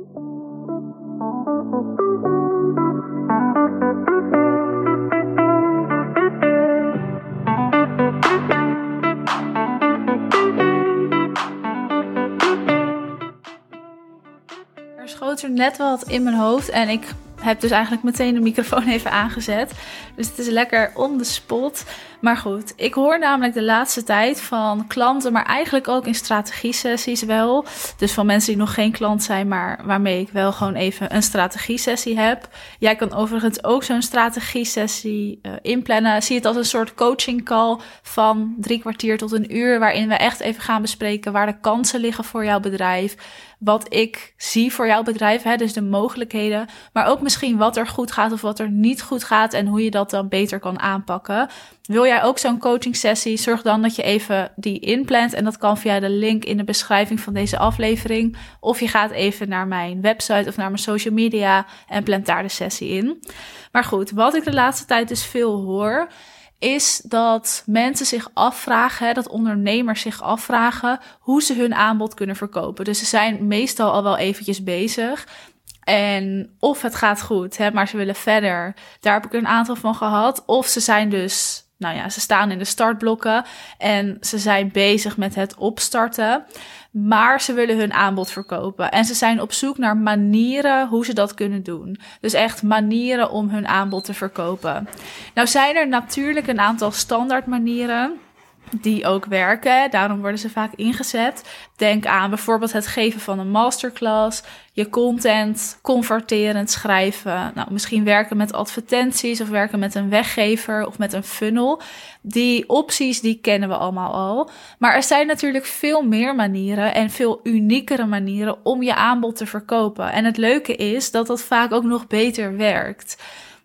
Er schoot er net wat in mijn hoofd en ik heb dus eigenlijk meteen de microfoon even aangezet. Dus het is lekker on the spot. Maar goed, ik hoor namelijk de laatste tijd van klanten, maar eigenlijk ook in strategie-sessies wel. Dus van mensen die nog geen klant zijn, maar waarmee ik wel gewoon even een strategie-sessie heb. Jij kan overigens ook zo'n strategie-sessie uh, inplannen. Zie het als een soort coaching call van drie kwartier tot een uur, waarin we echt even gaan bespreken waar de kansen liggen voor jouw bedrijf. Wat ik zie voor jouw bedrijf, hè, dus de mogelijkheden, maar ook misschien wat er goed gaat of wat er niet goed gaat en hoe je dat dan beter kan aanpakken. Wil jij ook zo'n coaching sessie? Zorg dan dat je even die inplant. En dat kan via de link in de beschrijving van deze aflevering. Of je gaat even naar mijn website of naar mijn social media en plant daar de sessie in. Maar goed, wat ik de laatste tijd dus veel hoor, is dat mensen zich afvragen, dat ondernemers zich afvragen hoe ze hun aanbod kunnen verkopen. Dus ze zijn meestal al wel eventjes bezig. En of het gaat goed, hè, maar ze willen verder. Daar heb ik een aantal van gehad. Of ze zijn dus nou ja, ze staan in de startblokken en ze zijn bezig met het opstarten. Maar ze willen hun aanbod verkopen. En ze zijn op zoek naar manieren hoe ze dat kunnen doen. Dus echt manieren om hun aanbod te verkopen. Nou zijn er natuurlijk een aantal standaard manieren die ook werken. Daarom worden ze vaak ingezet. Denk aan bijvoorbeeld het geven van een masterclass, je content converterend schrijven. Nou, misschien werken met advertenties of werken met een weggever of met een funnel. Die opties die kennen we allemaal al. Maar er zijn natuurlijk veel meer manieren en veel uniekere manieren om je aanbod te verkopen. En het leuke is dat dat vaak ook nog beter werkt.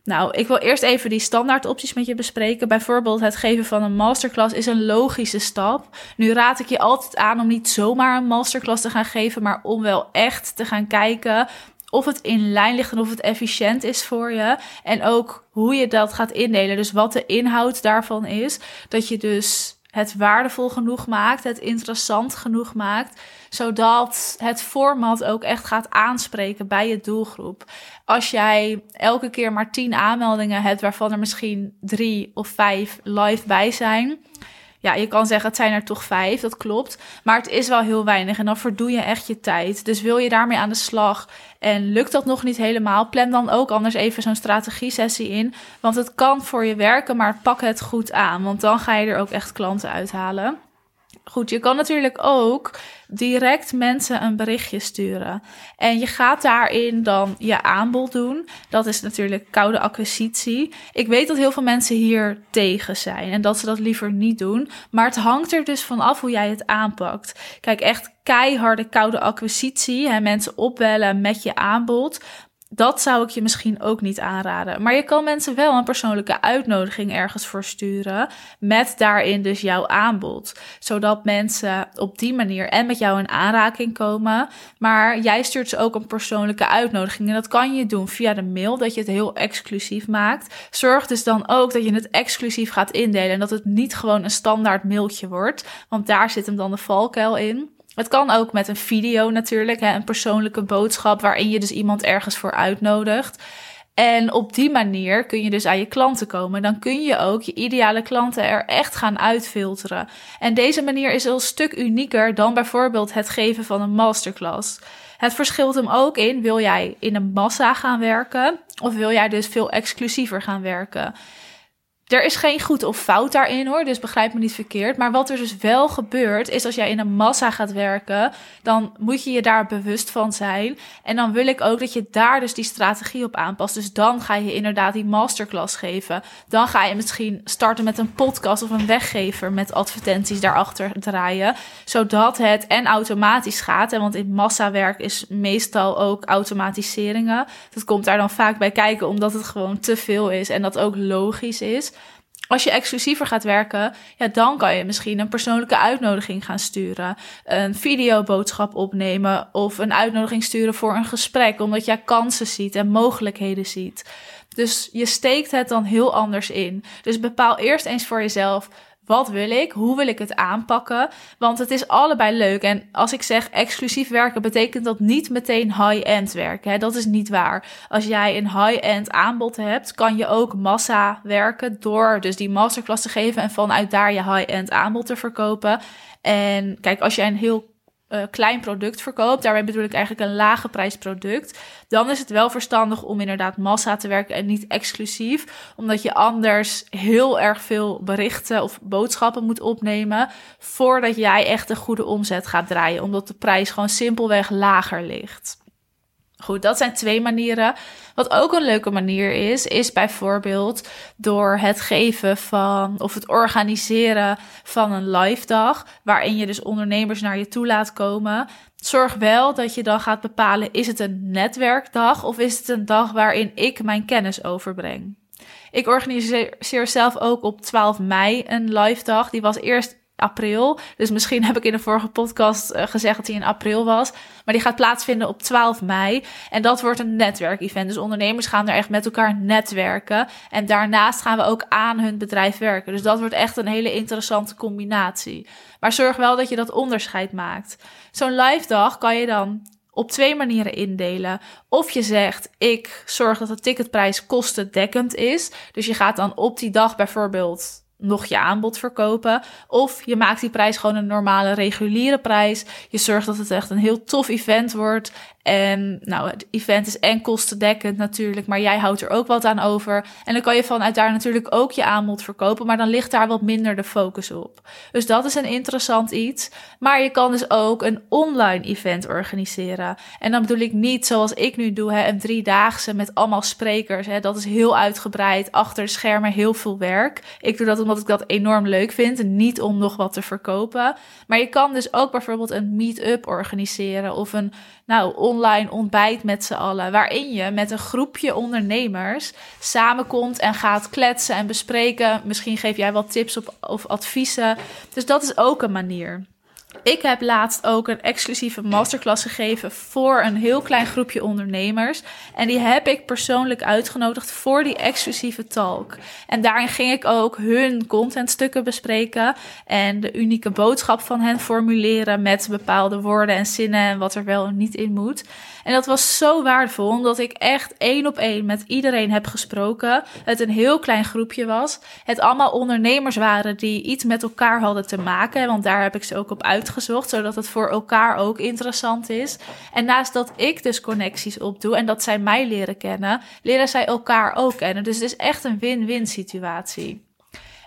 Nou, ik wil eerst even die standaard opties met je bespreken. Bijvoorbeeld het geven van een masterclass is een logische stap. Nu raad ik je altijd aan om niet zomaar een masterclass te gaan geven, maar om wel echt te gaan kijken of het in lijn ligt en of het efficiënt is voor je. En ook hoe je dat gaat indelen. Dus wat de inhoud daarvan is. Dat je dus het waardevol genoeg maakt, het interessant genoeg maakt, zodat het format ook echt gaat aanspreken bij je doelgroep. Als jij elke keer maar tien aanmeldingen hebt, waarvan er misschien drie of vijf live bij zijn, ja, je kan zeggen, het zijn er toch vijf, dat klopt. Maar het is wel heel weinig en dan verdoe je echt je tijd. Dus wil je daarmee aan de slag en lukt dat nog niet helemaal, plan dan ook anders even zo'n strategie-sessie in. Want het kan voor je werken, maar pak het goed aan. Want dan ga je er ook echt klanten uithalen. Goed, je kan natuurlijk ook direct mensen een berichtje sturen. En je gaat daarin dan je aanbod doen. Dat is natuurlijk koude acquisitie. Ik weet dat heel veel mensen hier tegen zijn en dat ze dat liever niet doen. Maar het hangt er dus van af hoe jij het aanpakt. Kijk, echt keiharde koude acquisitie. Hè, mensen opbellen met je aanbod dat zou ik je misschien ook niet aanraden. Maar je kan mensen wel een persoonlijke uitnodiging ergens voor sturen. Met daarin dus jouw aanbod. Zodat mensen op die manier en met jou in aanraking komen. Maar jij stuurt ze ook een persoonlijke uitnodiging. En dat kan je doen via de mail, dat je het heel exclusief maakt. Zorg dus dan ook dat je het exclusief gaat indelen. En dat het niet gewoon een standaard mailtje wordt. Want daar zit hem dan de valkuil in. Het kan ook met een video natuurlijk, hè, een persoonlijke boodschap waarin je dus iemand ergens voor uitnodigt. En op die manier kun je dus aan je klanten komen. Dan kun je ook je ideale klanten er echt gaan uitfilteren. En deze manier is een stuk unieker dan bijvoorbeeld het geven van een masterclass. Het verschilt hem ook in, wil jij in een massa gaan werken of wil jij dus veel exclusiever gaan werken? Er is geen goed of fout daarin hoor, dus begrijp me niet verkeerd. Maar wat er dus wel gebeurt, is als jij in een massa gaat werken, dan moet je je daar bewust van zijn. En dan wil ik ook dat je daar dus die strategie op aanpast. Dus dan ga je inderdaad die masterclass geven. Dan ga je misschien starten met een podcast of een weggever met advertenties daarachter draaien. Zodat het en automatisch gaat. En want in massawerk is meestal ook automatiseringen. Dat komt daar dan vaak bij kijken, omdat het gewoon te veel is en dat ook logisch is als je exclusiever gaat werken, ja, dan kan je misschien een persoonlijke uitnodiging gaan sturen. Een videoboodschap opnemen of een uitnodiging sturen voor een gesprek, omdat jij kansen ziet en mogelijkheden ziet. Dus je steekt het dan heel anders in. Dus bepaal eerst eens voor jezelf wat wil ik? Hoe wil ik het aanpakken? Want het is allebei leuk. En als ik zeg exclusief werken, betekent dat niet meteen high-end werken. Hè? Dat is niet waar. Als jij een high-end aanbod hebt, kan je ook massa werken door dus die masterclass te geven en vanuit daar je high-end aanbod te verkopen. En kijk, als jij een heel uh, klein product verkoopt, daarbij bedoel ik eigenlijk een lage prijs product, dan is het wel verstandig om inderdaad massa te werken en niet exclusief, omdat je anders heel erg veel berichten of boodschappen moet opnemen voordat jij echt een goede omzet gaat draaien, omdat de prijs gewoon simpelweg lager ligt. Goed, dat zijn twee manieren. Wat ook een leuke manier is, is bijvoorbeeld door het geven van of het organiseren van een live dag, waarin je dus ondernemers naar je toe laat komen. Zorg wel dat je dan gaat bepalen: is het een netwerkdag of is het een dag waarin ik mijn kennis overbreng? Ik organiseer zelf ook op 12 mei een live dag. Die was eerst april. Dus misschien heb ik in de vorige podcast uh, gezegd dat hij in april was. Maar die gaat plaatsvinden op 12 mei. En dat wordt een netwerkevent. Dus ondernemers gaan er echt met elkaar netwerken. En daarnaast gaan we ook aan hun bedrijf werken. Dus dat wordt echt een hele interessante combinatie. Maar zorg wel dat je dat onderscheid maakt. Zo'n live dag kan je dan op twee manieren indelen. Of je zegt, ik zorg dat de ticketprijs kostendekkend is. Dus je gaat dan op die dag bijvoorbeeld nog je aanbod verkopen. Of je maakt die prijs gewoon een normale reguliere prijs. Je zorgt dat het echt een heel tof event wordt. En nou, het event is en kostendekkend natuurlijk, maar jij houdt er ook wat aan over. En dan kan je vanuit daar natuurlijk ook je aanbod verkopen, maar dan ligt daar wat minder de focus op. Dus dat is een interessant iets. Maar je kan dus ook een online event organiseren. En dan bedoel ik niet zoals ik nu doe, hè, een driedaagse met allemaal sprekers. Hè. Dat is heel uitgebreid, achter schermen heel veel werk. Ik doe dat omdat ik dat enorm leuk vind niet om nog wat te verkopen. Maar je kan dus ook bijvoorbeeld een meet-up organiseren of een nou, online ontbijt met z'n allen. Waarin je met een groepje ondernemers samenkomt en gaat kletsen en bespreken. Misschien geef jij wat tips op, of adviezen. Dus dat is ook een manier. Ik heb laatst ook een exclusieve masterclass gegeven voor een heel klein groepje ondernemers. En die heb ik persoonlijk uitgenodigd voor die exclusieve talk. En daarin ging ik ook hun contentstukken bespreken en de unieke boodschap van hen formuleren met bepaalde woorden en zinnen en wat er wel en niet in moet. En dat was zo waardevol, omdat ik echt één op één met iedereen heb gesproken. Het een heel klein groepje was. Het allemaal ondernemers waren die iets met elkaar hadden te maken. Want daar heb ik ze ook op uitgezocht, zodat het voor elkaar ook interessant is. En naast dat ik dus connecties opdoe en dat zij mij leren kennen, leren zij elkaar ook kennen. Dus het is echt een win-win situatie.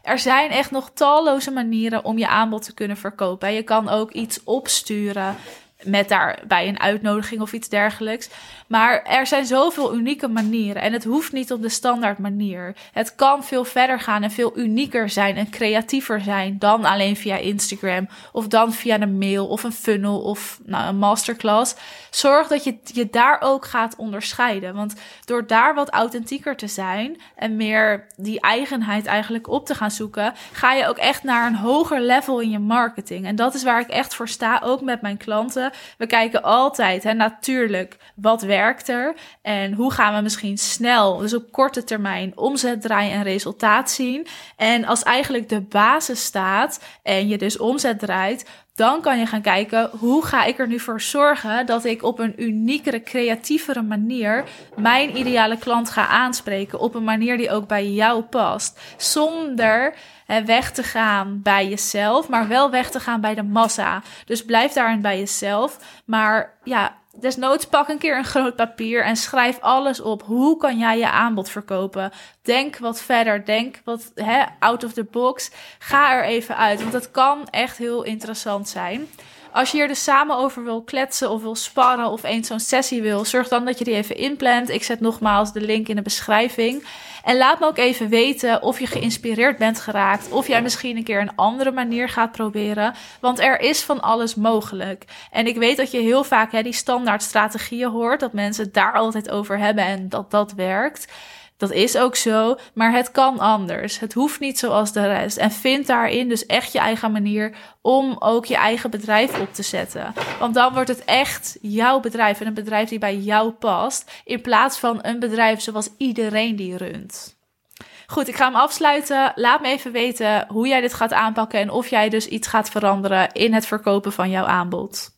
Er zijn echt nog talloze manieren om je aanbod te kunnen verkopen. Je kan ook iets opsturen met daarbij een uitnodiging of iets dergelijks. Maar er zijn zoveel unieke manieren en het hoeft niet op de standaard manier. Het kan veel verder gaan en veel unieker zijn en creatiever zijn dan alleen via Instagram of dan via een mail of een funnel of nou, een masterclass. Zorg dat je je daar ook gaat onderscheiden. Want door daar wat authentieker te zijn en meer die eigenheid eigenlijk op te gaan zoeken, ga je ook echt naar een hoger level in je marketing. En dat is waar ik echt voor sta, ook met mijn klanten. We kijken altijd, hè, natuurlijk, wat werkt werkt er? En hoe gaan we misschien snel, dus op korte termijn, omzet draaien en resultaat zien? En als eigenlijk de basis staat en je dus omzet draait, dan kan je gaan kijken hoe ga ik er nu voor zorgen dat ik op een uniekere, creatievere manier mijn ideale klant ga aanspreken. Op een manier die ook bij jou past. Zonder hè, weg te gaan bij jezelf, maar wel weg te gaan bij de massa. Dus blijf daarin bij jezelf. Maar ja, Desnoods pak een keer een groot papier en schrijf alles op. Hoe kan jij je aanbod verkopen? Denk wat verder. Denk wat hè, out of the box. Ga er even uit, want het kan echt heel interessant zijn. Als je hier dus samen over wil kletsen of wil sparren of eens zo'n sessie wil, zorg dan dat je die even inplant. Ik zet nogmaals de link in de beschrijving. En laat me ook even weten of je geïnspireerd bent geraakt. Of jij misschien een keer een andere manier gaat proberen. Want er is van alles mogelijk. En ik weet dat je heel vaak hè, die standaard strategieën hoort. Dat mensen het daar altijd over hebben en dat dat werkt. Dat is ook zo, maar het kan anders. Het hoeft niet zoals de rest. En vind daarin dus echt je eigen manier om ook je eigen bedrijf op te zetten. Want dan wordt het echt jouw bedrijf en een bedrijf die bij jou past, in plaats van een bedrijf zoals iedereen die runt. Goed, ik ga hem afsluiten. Laat me even weten hoe jij dit gaat aanpakken en of jij dus iets gaat veranderen in het verkopen van jouw aanbod.